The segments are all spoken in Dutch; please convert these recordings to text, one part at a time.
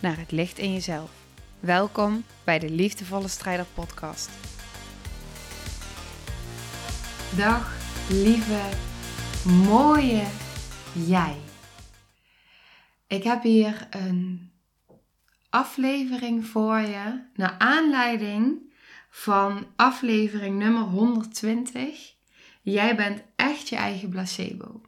naar het licht in jezelf. Welkom bij de Liefdevolle Strijder Podcast. Dag, lieve, mooie jij. Ik heb hier een aflevering voor je naar aanleiding van aflevering nummer 120. Jij bent echt je eigen placebo.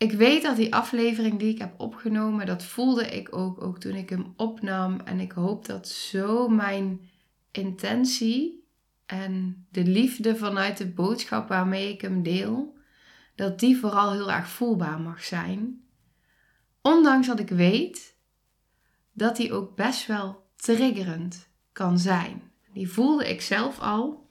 Ik weet dat die aflevering die ik heb opgenomen, dat voelde ik ook, ook toen ik hem opnam. En ik hoop dat zo mijn intentie en de liefde vanuit de boodschap waarmee ik hem deel, dat die vooral heel erg voelbaar mag zijn. Ondanks dat ik weet dat die ook best wel triggerend kan zijn. Die voelde ik zelf al.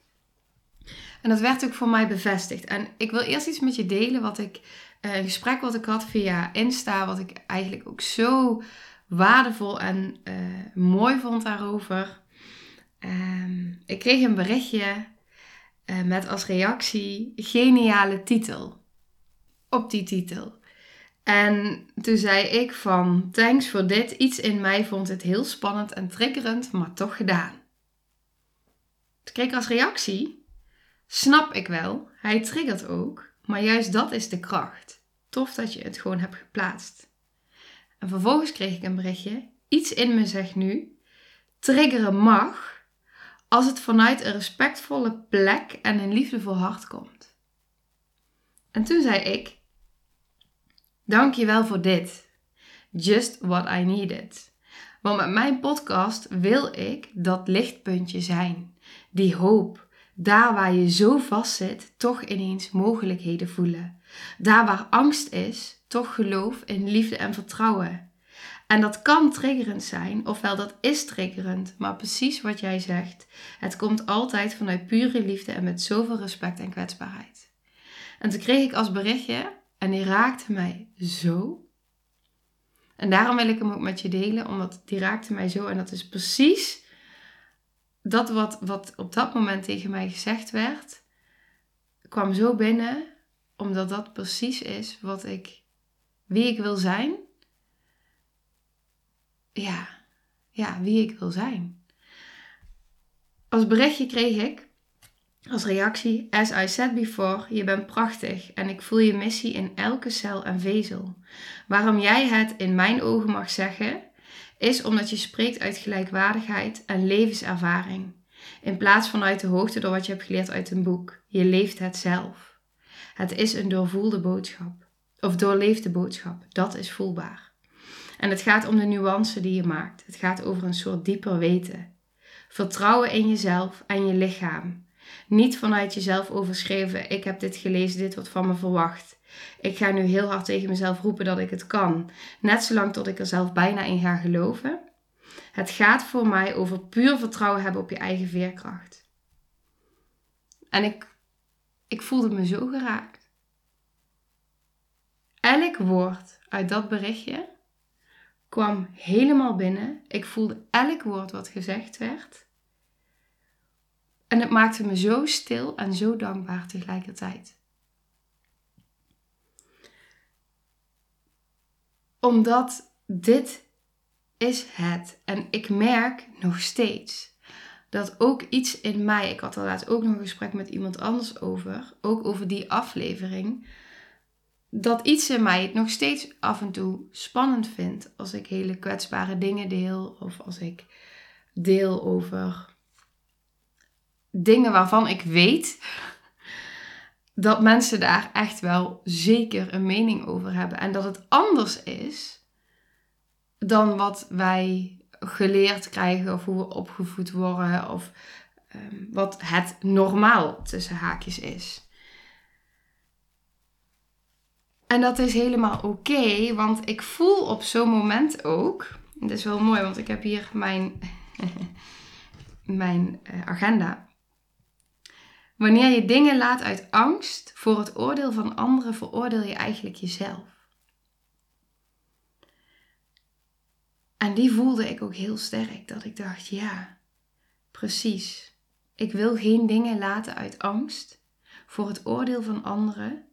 En dat werd ook voor mij bevestigd. En ik wil eerst iets met je delen wat ik een gesprek wat ik had via Insta, wat ik eigenlijk ook zo waardevol en uh, mooi vond daarover. Um, ik kreeg een berichtje uh, met als reactie geniale titel. Op die titel. En toen zei ik van thanks voor dit. Iets in mij vond het heel spannend en triggerend, maar toch gedaan. Toen kreeg ik als reactie. Snap ik wel, hij triggert ook. Maar juist dat is de kracht. Tof dat je het gewoon hebt geplaatst. En vervolgens kreeg ik een berichtje. Iets in me zegt nu: triggeren mag als het vanuit een respectvolle plek en een liefdevol hart komt. En toen zei ik: Dank je wel voor dit. Just what I needed. Want met mijn podcast wil ik dat lichtpuntje zijn. Die hoop, daar waar je zo vast zit, toch ineens mogelijkheden voelen. Daar waar angst is, toch geloof in liefde en vertrouwen. En dat kan triggerend zijn, ofwel dat is triggerend, maar precies wat jij zegt. Het komt altijd vanuit pure liefde en met zoveel respect en kwetsbaarheid. En toen kreeg ik als berichtje, en die raakte mij zo. En daarom wil ik hem ook met je delen, omdat die raakte mij zo. En dat is precies dat wat, wat op dat moment tegen mij gezegd werd, kwam zo binnen, omdat dat precies is wat ik, wie ik wil zijn. Ja, ja, wie ik wil zijn. Als berichtje kreeg ik als reactie, as I said before, je bent prachtig en ik voel je missie in elke cel en vezel. Waarom jij het in mijn ogen mag zeggen, is omdat je spreekt uit gelijkwaardigheid en levenservaring. In plaats van uit de hoogte door wat je hebt geleerd uit een boek. Je leeft het zelf. Het is een doorvoelde boodschap. Of doorleefde boodschap. Dat is voelbaar. En het gaat om de nuance die je maakt. Het gaat over een soort dieper weten. Vertrouwen in jezelf en je lichaam. Niet vanuit jezelf overschreven, ik heb dit gelezen, dit wordt van me verwacht. Ik ga nu heel hard tegen mezelf roepen dat ik het kan. Net zolang tot ik er zelf bijna in ga geloven. Het gaat voor mij over puur vertrouwen hebben op je eigen veerkracht. En ik, ik voelde me zo geraakt. Elk woord uit dat berichtje kwam helemaal binnen. Ik voelde elk woord wat gezegd werd. En het maakte me zo stil en zo dankbaar tegelijkertijd. Omdat dit is het. En ik merk nog steeds dat ook iets in mij, ik had er laatst ook nog een gesprek met iemand anders over, ook over die aflevering, dat iets in mij het nog steeds af en toe spannend vindt als ik hele kwetsbare dingen deel of als ik deel over dingen waarvan ik weet dat mensen daar echt wel zeker een mening over hebben. En dat het anders is dan wat wij geleerd krijgen of hoe we opgevoed worden of um, wat het normaal tussen haakjes is. En dat is helemaal oké, want ik voel op zo'n moment ook. Het is wel mooi, want ik heb hier mijn, mijn eh, agenda. Wanneer je dingen laat uit angst voor het oordeel van anderen, veroordeel je eigenlijk jezelf. En die voelde ik ook heel sterk, dat ik dacht, ja, precies. Ik wil geen dingen laten uit angst voor het oordeel van anderen,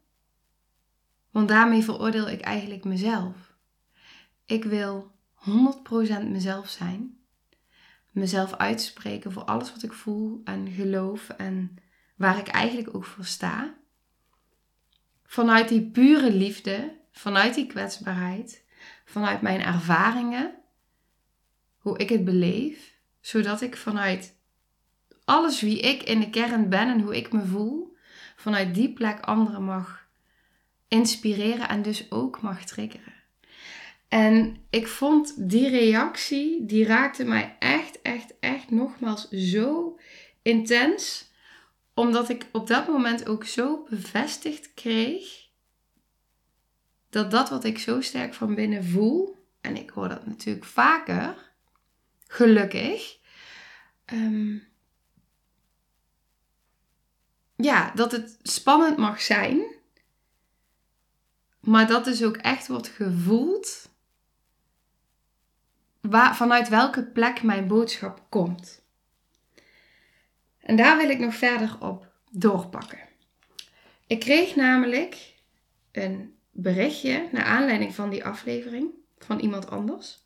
want daarmee veroordeel ik eigenlijk mezelf. Ik wil 100% mezelf zijn, mezelf uitspreken voor alles wat ik voel en geloof en waar ik eigenlijk ook voor sta. Vanuit die pure liefde, vanuit die kwetsbaarheid, vanuit mijn ervaringen, hoe ik het beleef, zodat ik vanuit alles wie ik in de kern ben en hoe ik me voel, vanuit die plek anderen mag inspireren en dus ook mag triggeren. En ik vond die reactie, die raakte mij echt, echt, echt nogmaals zo intens. Omdat ik op dat moment ook zo bevestigd kreeg dat dat wat ik zo sterk van binnen voel, en ik hoor dat natuurlijk vaker, gelukkig, um, ja, dat het spannend mag zijn, maar dat dus ook echt wordt gevoeld waar, vanuit welke plek mijn boodschap komt. En daar wil ik nog verder op doorpakken. Ik kreeg namelijk een berichtje naar aanleiding van die aflevering van iemand anders.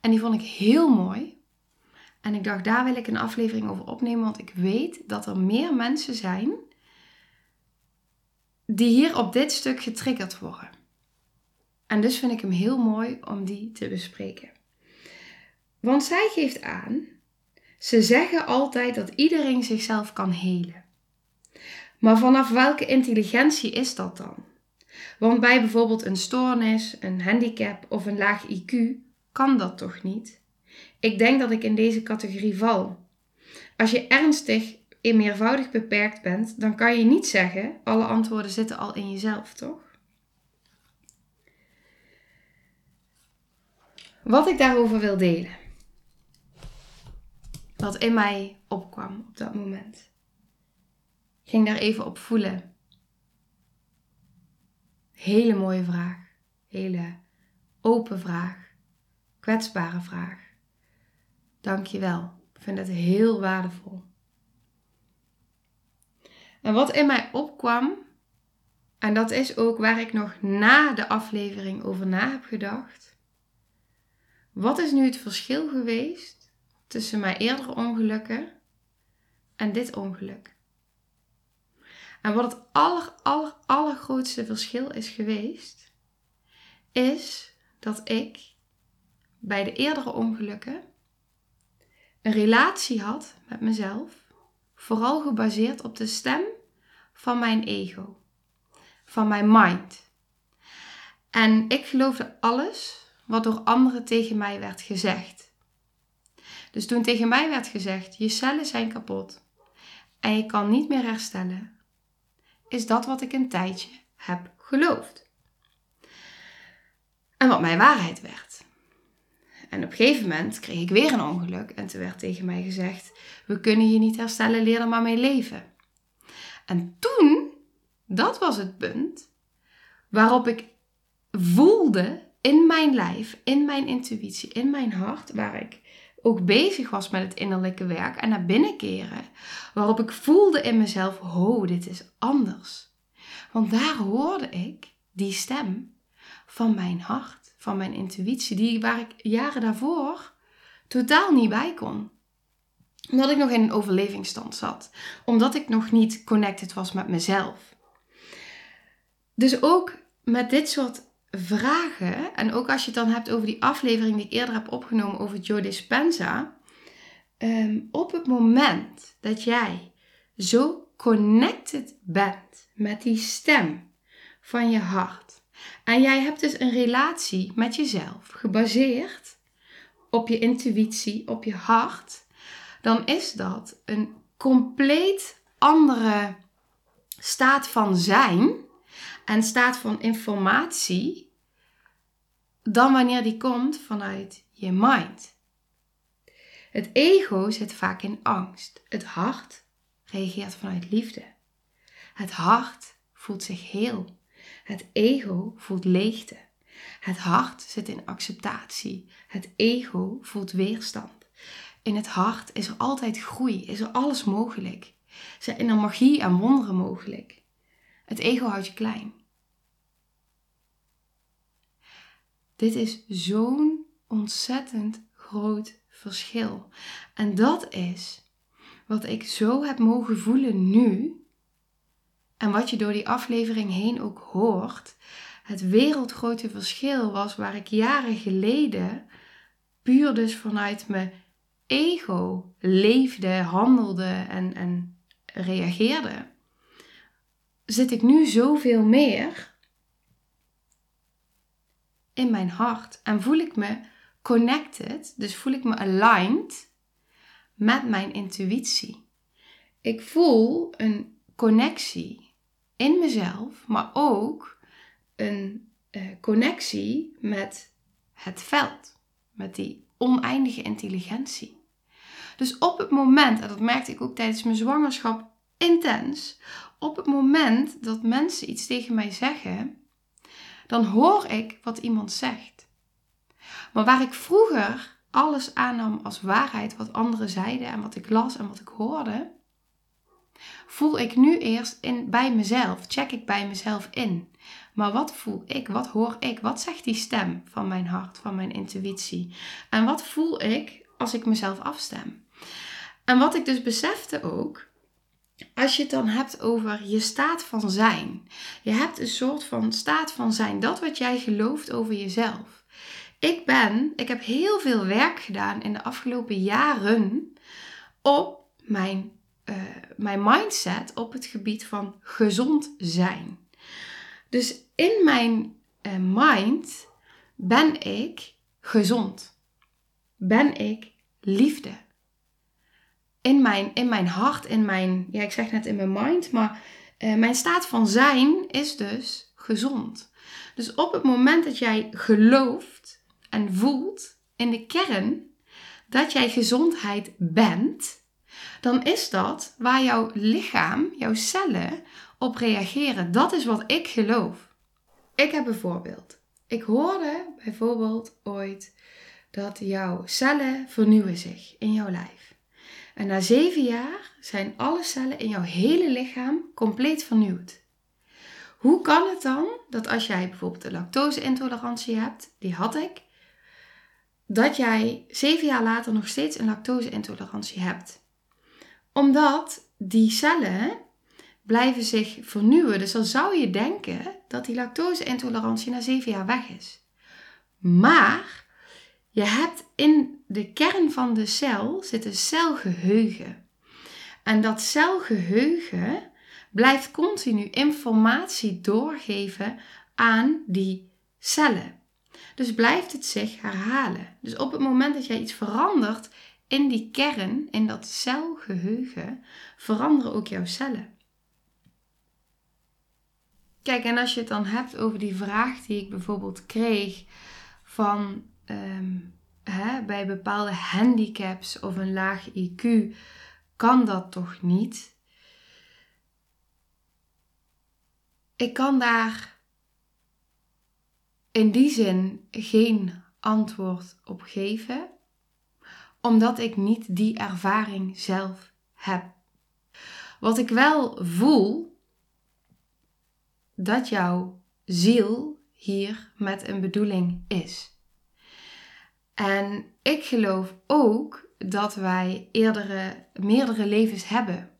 En die vond ik heel mooi. En ik dacht, daar wil ik een aflevering over opnemen, want ik weet dat er meer mensen zijn die hier op dit stuk getriggerd worden. En dus vind ik hem heel mooi om die te bespreken. Want zij geeft aan, ze zeggen altijd dat iedereen zichzelf kan helen. Maar vanaf welke intelligentie is dat dan? Want bij bijvoorbeeld een stoornis, een handicap of een laag IQ kan dat toch niet? Ik denk dat ik in deze categorie val. Als je ernstig in meervoudig beperkt bent, dan kan je niet zeggen: alle antwoorden zitten al in jezelf, toch? Wat ik daarover wil delen. Wat in mij opkwam op dat moment. Ging daar even op voelen. Hele mooie vraag. Hele open vraag. Kwetsbare vraag. Dank je wel. Ik vind het heel waardevol. En wat in mij opkwam, en dat is ook waar ik nog na de aflevering over na heb gedacht. Wat is nu het verschil geweest tussen mijn eerdere ongelukken en dit ongeluk? En wat het aller, aller, allergrootste verschil is geweest, is dat ik bij de eerdere ongelukken een relatie had met mezelf, vooral gebaseerd op de stem van mijn ego, van mijn mind. En ik geloofde alles wat door anderen tegen mij werd gezegd. Dus toen tegen mij werd gezegd: je cellen zijn kapot en je kan niet meer herstellen, is dat wat ik een tijdje heb geloofd. En wat mijn waarheid werd. En op een gegeven moment kreeg ik weer een ongeluk en toen werd tegen mij gezegd: We kunnen je niet herstellen, leer er maar mee leven. En toen, dat was het punt waarop ik voelde in mijn lijf, in mijn intuïtie, in mijn hart, waar ik ook bezig was met het innerlijke werk en naar binnen keren, waarop ik voelde in mezelf: oh, dit is anders. Want daar hoorde ik die stem van mijn hart van mijn intuïtie, die, waar ik jaren daarvoor totaal niet bij kon. Omdat ik nog in een overlevingsstand zat. Omdat ik nog niet connected was met mezelf. Dus ook met dit soort vragen, en ook als je het dan hebt over die aflevering die ik eerder heb opgenomen over Joe Dispenza. Um, op het moment dat jij zo connected bent met die stem van je hart, en jij hebt dus een relatie met jezelf gebaseerd op je intuïtie, op je hart. Dan is dat een compleet andere staat van zijn. en staat van informatie dan wanneer die komt vanuit je mind. Het ego zit vaak in angst. Het hart reageert vanuit liefde. Het hart voelt zich heel. Het ego voelt leegte. Het hart zit in acceptatie. Het ego voelt weerstand. In het hart is er altijd groei, is er alles mogelijk. Zijn er magie en wonderen mogelijk. Het ego houdt je klein. Dit is zo'n ontzettend groot verschil. En dat is wat ik zo heb mogen voelen nu. En wat je door die aflevering heen ook hoort. Het wereldgrote verschil was waar ik jaren geleden puur dus vanuit mijn ego leefde, handelde en, en reageerde. Zit ik nu zoveel meer in mijn hart en voel ik me connected, dus voel ik me aligned met mijn intuïtie. Ik voel een connectie in mezelf, maar ook een uh, connectie met het veld, met die oneindige intelligentie. Dus op het moment, en dat merkte ik ook tijdens mijn zwangerschap intens, op het moment dat mensen iets tegen mij zeggen, dan hoor ik wat iemand zegt. Maar waar ik vroeger alles aannam als waarheid wat anderen zeiden en wat ik las en wat ik hoorde, voel ik nu eerst in, bij mezelf, check ik bij mezelf in. Maar wat voel ik? Wat hoor ik? Wat zegt die stem van mijn hart, van mijn intuïtie? En wat voel ik als ik mezelf afstem? En wat ik dus besefte ook, als je het dan hebt over je staat van zijn. Je hebt een soort van staat van zijn, dat wat jij gelooft over jezelf. Ik ben, ik heb heel veel werk gedaan in de afgelopen jaren op mijn, uh, mijn mindset op het gebied van gezond zijn. Dus in mijn uh, mind ben ik gezond. Ben ik liefde in mijn, in mijn hart, in mijn, ja, ik zeg net in mijn mind, maar uh, mijn staat van zijn is dus gezond. Dus op het moment dat jij gelooft en voelt in de kern dat jij gezondheid bent, dan is dat waar jouw lichaam, jouw cellen op reageren. Dat is wat ik geloof. Ik heb een voorbeeld. Ik hoorde bijvoorbeeld ooit dat jouw cellen vernieuwen zich in jouw lijf. En na zeven jaar zijn alle cellen in jouw hele lichaam compleet vernieuwd. Hoe kan het dan dat als jij bijvoorbeeld een lactose-intolerantie hebt, die had ik, dat jij zeven jaar later nog steeds een lactose-intolerantie hebt? Omdat die cellen blijven zich vernieuwen. Dus dan zou je denken dat die lactose-intolerantie na zeven jaar weg is. Maar je hebt in de kern van de cel zit een celgeheugen. En dat celgeheugen blijft continu informatie doorgeven aan die cellen. Dus blijft het zich herhalen. Dus op het moment dat jij iets verandert in die kern, in dat celgeheugen, veranderen ook jouw cellen. Kijk, en als je het dan hebt over die vraag die ik bijvoorbeeld kreeg van Ehm, hè, bij bepaalde handicaps of een laag IQ kan dat toch niet? Ik kan daar in die zin geen antwoord op geven, omdat ik niet die ervaring zelf heb. Wat ik wel voel, dat jouw ziel hier met een bedoeling is. En ik geloof ook dat wij eerdere, meerdere levens hebben.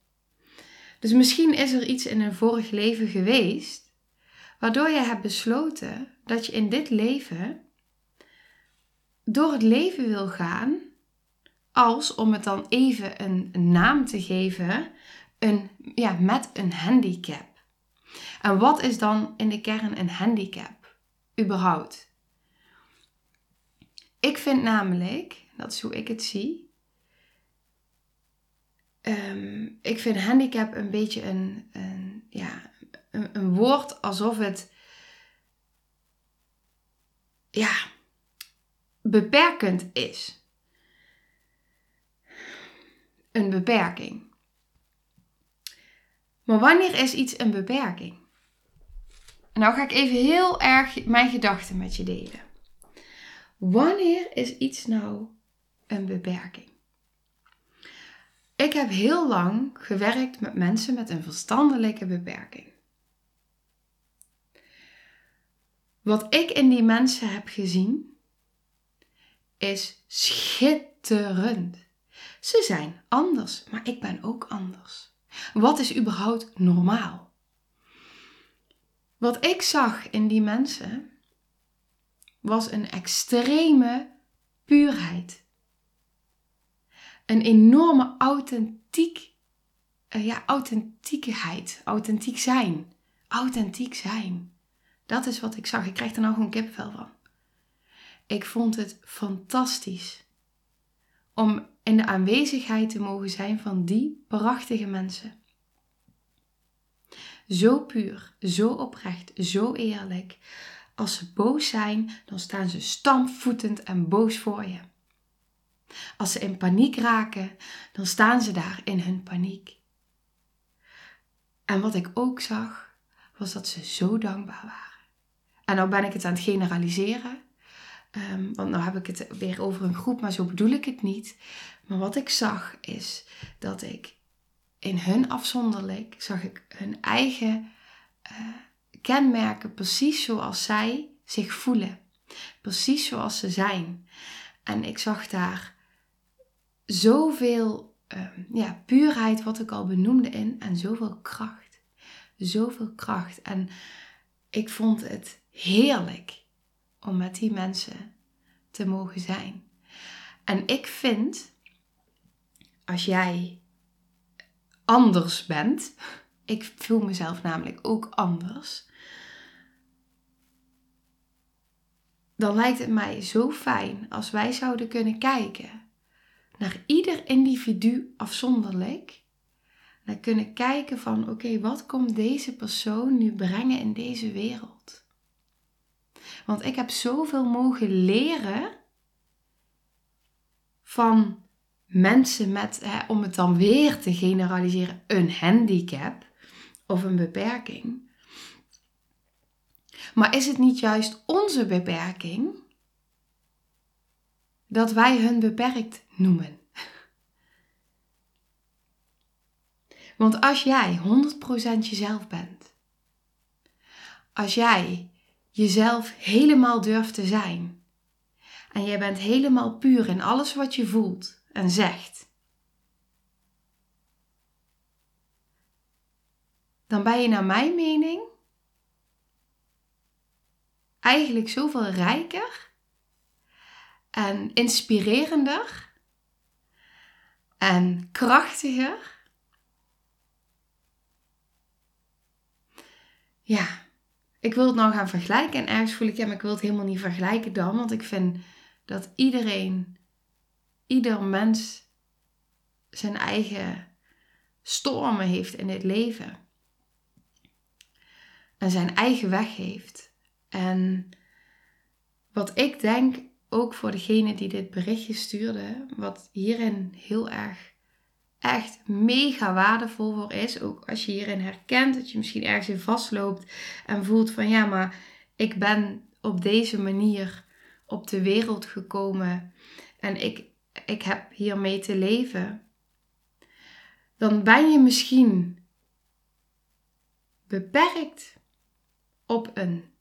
Dus misschien is er iets in een vorig leven geweest, waardoor je hebt besloten dat je in dit leven door het leven wil gaan, als om het dan even een naam te geven, een, ja, met een handicap. En wat is dan in de kern een handicap? Überhaupt. Ik vind namelijk, dat is hoe ik het zie. Um, ik vind handicap een beetje een, een, ja, een woord alsof het ja, beperkend is. Een beperking. Maar wanneer is iets een beperking? Nou ga ik even heel erg mijn gedachten met je delen. Wanneer is iets nou een beperking? Ik heb heel lang gewerkt met mensen met een verstandelijke beperking. Wat ik in die mensen heb gezien, is schitterend. Ze zijn anders, maar ik ben ook anders. Wat is überhaupt normaal? Wat ik zag in die mensen was een extreme puurheid. Een enorme authentiek, uh, ja, authentiekheid, authentiek zijn. Authentiek zijn. Dat is wat ik zag. Ik krijg er nou gewoon kipvel van. Ik vond het fantastisch om in de aanwezigheid te mogen zijn van die prachtige mensen. Zo puur, zo oprecht, zo eerlijk. Als ze boos zijn, dan staan ze stampvoetend en boos voor je. Als ze in paniek raken, dan staan ze daar in hun paniek. En wat ik ook zag, was dat ze zo dankbaar waren. En nou ben ik het aan het generaliseren. Um, want nu heb ik het weer over een groep, maar zo bedoel ik het niet. Maar wat ik zag is dat ik in hun afzonderlijk zag ik hun eigen uh, kenmerken precies zoals zij zich voelen. Precies zoals ze zijn. En ik zag daar zoveel uh, ja, puurheid, wat ik al benoemde, in. En zoveel kracht. Zoveel kracht. En ik vond het heerlijk om met die mensen te mogen zijn. En ik vind, als jij anders bent, ik voel mezelf namelijk ook anders, dan lijkt het mij zo fijn als wij zouden kunnen kijken naar ieder individu afzonderlijk. En kunnen kijken van oké, wat komt deze persoon nu brengen in deze wereld? Want ik heb zoveel mogen leren van mensen met, hè, om het dan weer te generaliseren, een handicap of een beperking. Maar is het niet juist onze beperking dat wij hun beperkt noemen? Want als jij 100% jezelf bent, als jij jezelf helemaal durft te zijn. En jij bent helemaal puur in alles wat je voelt en zegt. Dan ben je naar mijn mening eigenlijk zoveel rijker en inspirerender en krachtiger. Ja, ik wil het nou gaan vergelijken. En ergens voel ik, ja, maar ik wil het helemaal niet vergelijken dan. Want ik vind dat iedereen, ieder mens zijn eigen stormen heeft in dit leven. En zijn eigen weg heeft. En wat ik denk, ook voor degene die dit berichtje stuurde, wat hierin heel erg echt mega waardevol voor is. Ook als je hierin herkent dat je misschien ergens in vastloopt en voelt van ja, maar ik ben op deze manier op de wereld gekomen en ik, ik heb hiermee te leven. Dan ben je misschien beperkt op een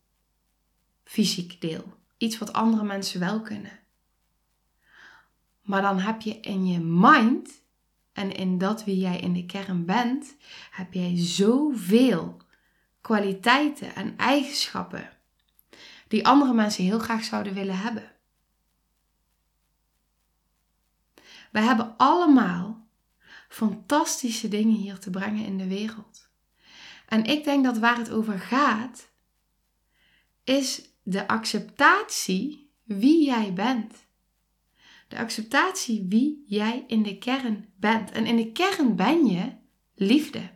fysiek deel. Iets wat andere mensen wel kunnen. Maar dan heb je in je mind en in dat wie jij in de kern bent, heb jij zoveel kwaliteiten en eigenschappen die andere mensen heel graag zouden willen hebben. We hebben allemaal fantastische dingen hier te brengen in de wereld. En ik denk dat waar het over gaat, is de acceptatie wie jij bent. De acceptatie wie jij in de kern bent. En in de kern ben je liefde.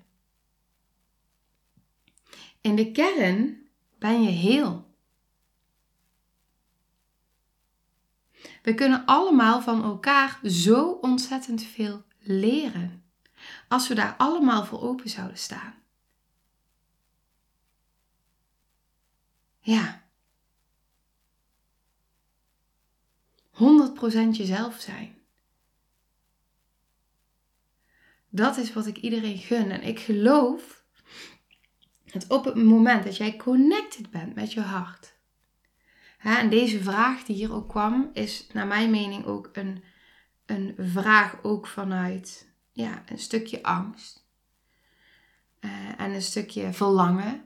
In de kern ben je heel. We kunnen allemaal van elkaar zo ontzettend veel leren. Als we daar allemaal voor open zouden staan. Ja. 100% jezelf zijn. Dat is wat ik iedereen gun. En ik geloof dat op het moment dat jij connected bent met je hart. Hè, en deze vraag die hier ook kwam, is naar mijn mening ook een, een vraag ook vanuit ja, een stukje angst. Uh, en een stukje verlangen.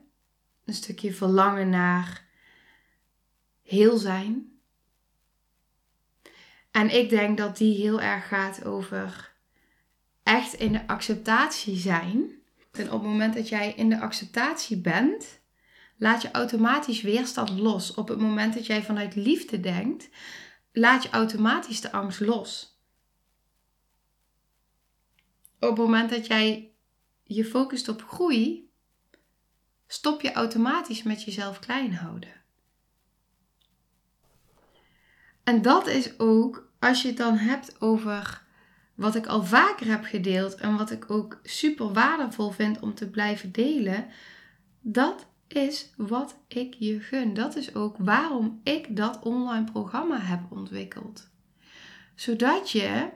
Een stukje verlangen naar heel zijn. En ik denk dat die heel erg gaat over echt in de acceptatie zijn. En op het moment dat jij in de acceptatie bent, laat je automatisch weerstand los. Op het moment dat jij vanuit liefde denkt, laat je automatisch de angst los. Op het moment dat jij je focust op groei, stop je automatisch met jezelf klein houden. En dat is ook als je het dan hebt over wat ik al vaker heb gedeeld en wat ik ook super waardevol vind om te blijven delen, dat is wat ik je gun. Dat is ook waarom ik dat online programma heb ontwikkeld. Zodat je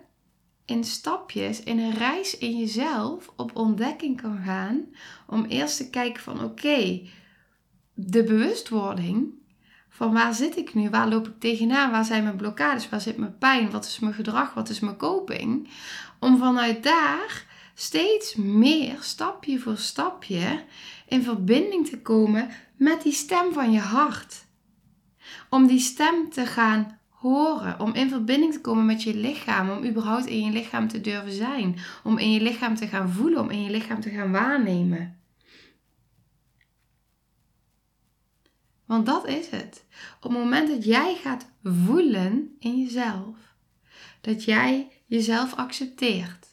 in stapjes, in een reis in jezelf op ontdekking kan gaan. Om eerst te kijken van oké, de bewustwording van waar zit ik nu? Waar loop ik tegenaan? Waar zijn mijn blokkades? Waar zit mijn pijn? Wat is mijn gedrag? Wat is mijn coping? Om vanuit daar steeds meer, stapje voor stapje, in verbinding te komen met die stem van je hart. Om die stem te gaan horen, om in verbinding te komen met je lichaam, om überhaupt in je lichaam te durven zijn, om in je lichaam te gaan voelen, om in je lichaam te gaan waarnemen. Want dat is het. Op het moment dat jij gaat voelen in jezelf, dat jij jezelf accepteert,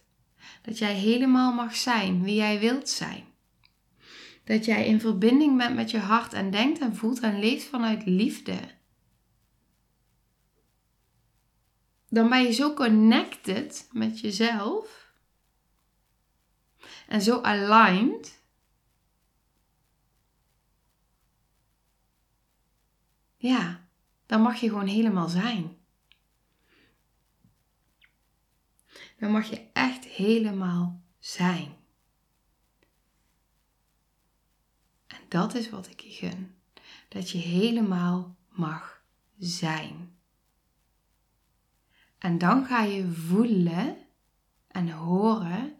dat jij helemaal mag zijn wie jij wilt zijn, dat jij in verbinding bent met je hart en denkt en voelt en leeft vanuit liefde, dan ben je zo connected met jezelf en zo aligned ja, dan mag je gewoon helemaal zijn. Dan mag je echt helemaal zijn. En dat is wat ik je gun. Dat je helemaal mag zijn. En dan ga je voelen en horen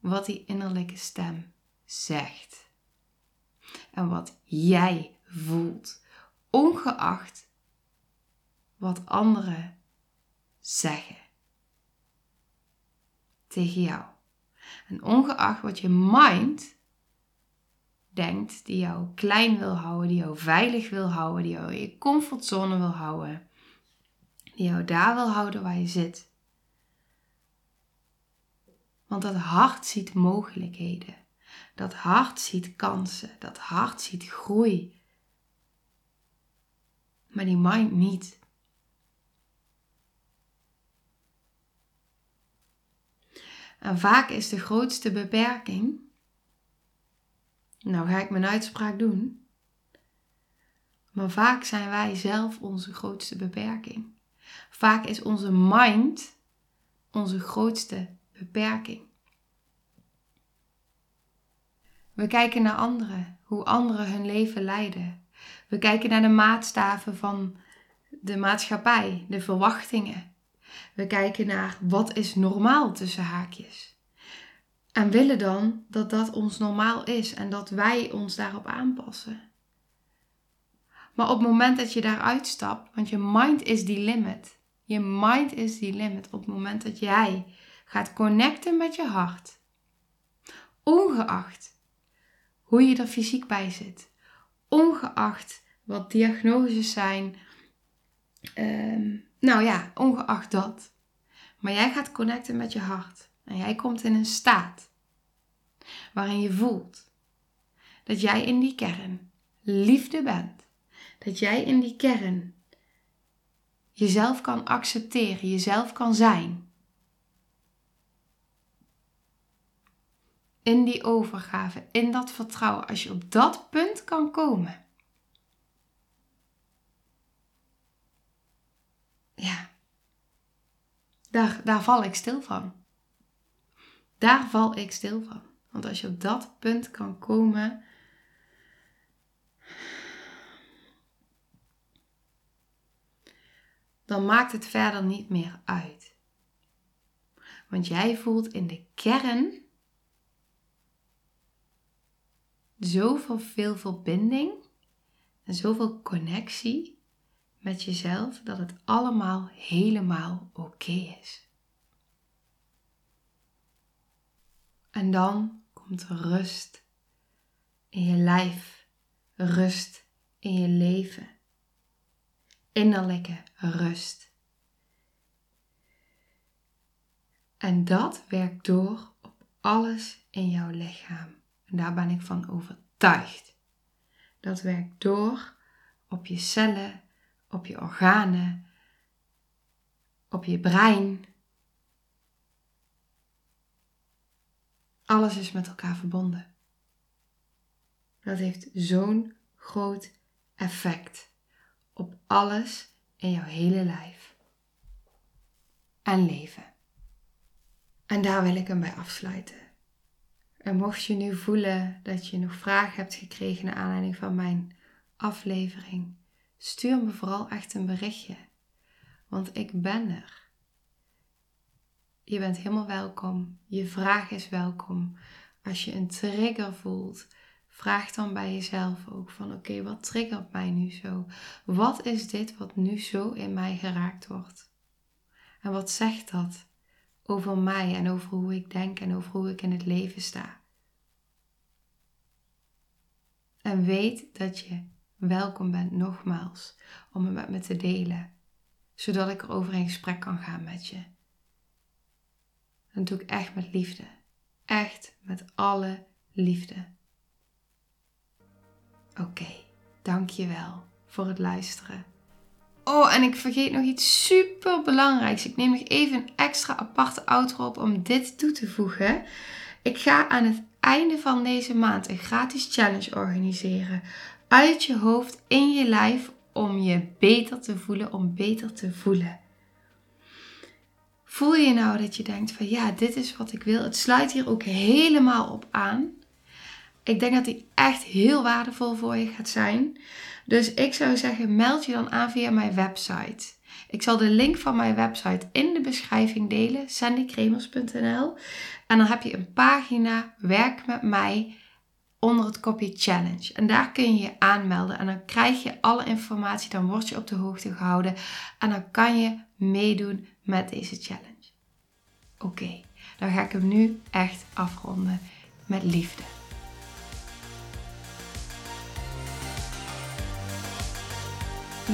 wat die innerlijke stem zegt. En wat jij voelt ongeacht wat anderen zeggen tegen jou. En ongeacht wat je mind denkt, die jou klein wil houden, die jou veilig wil houden, die jou in je comfortzone wil houden, die jou daar wil houden waar je zit. Want dat hart ziet mogelijkheden. Dat hart ziet kansen. Dat hart ziet groei maar die mind niet. En vaak is de grootste beperking. Nou ga ik mijn uitspraak doen. Maar vaak zijn wij zelf onze grootste beperking. Vaak is onze mind onze grootste beperking. We kijken naar anderen, hoe anderen hun leven leiden. We kijken naar de maatstaven van de maatschappij, de verwachtingen. We kijken naar wat is normaal tussen haakjes. En willen dan dat dat ons normaal is en dat wij ons daarop aanpassen. Maar op het moment dat je daaruit stapt, want je mind is die limit. Je mind is die limit op het moment dat jij gaat connecten met je hart. Ongeacht hoe je er fysiek bij zit ongeacht wat diagnoses zijn. Ehm, nou ja, ongeacht dat. Maar jij gaat connecten met je hart. En jij komt in een staat waarin je voelt dat jij in die kern liefde bent. Dat jij in die kern jezelf kan accepteren, jezelf kan zijn. In die overgave, in dat vertrouwen, als je op dat punt kan komen. Ja, daar, daar val ik stil van. Daar val ik stil van. Want als je op dat punt kan komen, dan maakt het verder niet meer uit. Want jij voelt in de kern zoveel veel verbinding en zoveel connectie met jezelf dat het allemaal helemaal oké is. En dan komt rust in je lijf, rust in je leven, innerlijke rust. En dat werkt door op alles in jouw lichaam. En daar ben ik van overtuigd. Dat werkt door op je cellen, op je organen, op je brein. Alles is met elkaar verbonden. Dat heeft zo'n groot effect op alles in jouw hele lijf en leven. En daar wil ik hem bij afsluiten. En mocht je nu voelen dat je nog vragen hebt gekregen naar aanleiding van mijn aflevering, stuur me vooral echt een berichtje. Want ik ben er. Je bent helemaal welkom. Je vraag is welkom. Als je een trigger voelt, vraag dan bij jezelf ook van oké, wat triggert mij nu zo? Wat is dit wat nu zo in mij geraakt wordt? En wat zegt dat over mij en over hoe ik denk en over hoe ik in het leven sta? En weet dat je welkom bent nogmaals om het met me te delen, zodat ik er over in gesprek kan gaan met je. Dat doe ik echt met liefde. Echt met alle liefde. Oké, dank je wel voor het luisteren. Oh, en ik vergeet nog iets super belangrijks. Ik neem nog even een extra aparte outro op om dit toe te voegen. Ik ga aan het einde van deze maand een gratis challenge organiseren. Uit je hoofd, in je lijf, om je beter te voelen, om beter te voelen. Voel je nou dat je denkt van ja, dit is wat ik wil. Het sluit hier ook helemaal op aan. Ik denk dat die echt heel waardevol voor je gaat zijn. Dus ik zou zeggen, meld je dan aan via mijn website. Ik zal de link van mijn website in de beschrijving delen, sandykremers.nl. En dan heb je een pagina Werk met mij onder het kopje Challenge. En daar kun je je aanmelden en dan krijg je alle informatie, dan word je op de hoogte gehouden en dan kan je meedoen met deze challenge. Oké, dan ga ik hem nu echt afronden met liefde.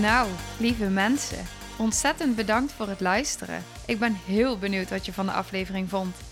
Nou, lieve mensen, ontzettend bedankt voor het luisteren. Ik ben heel benieuwd wat je van de aflevering vond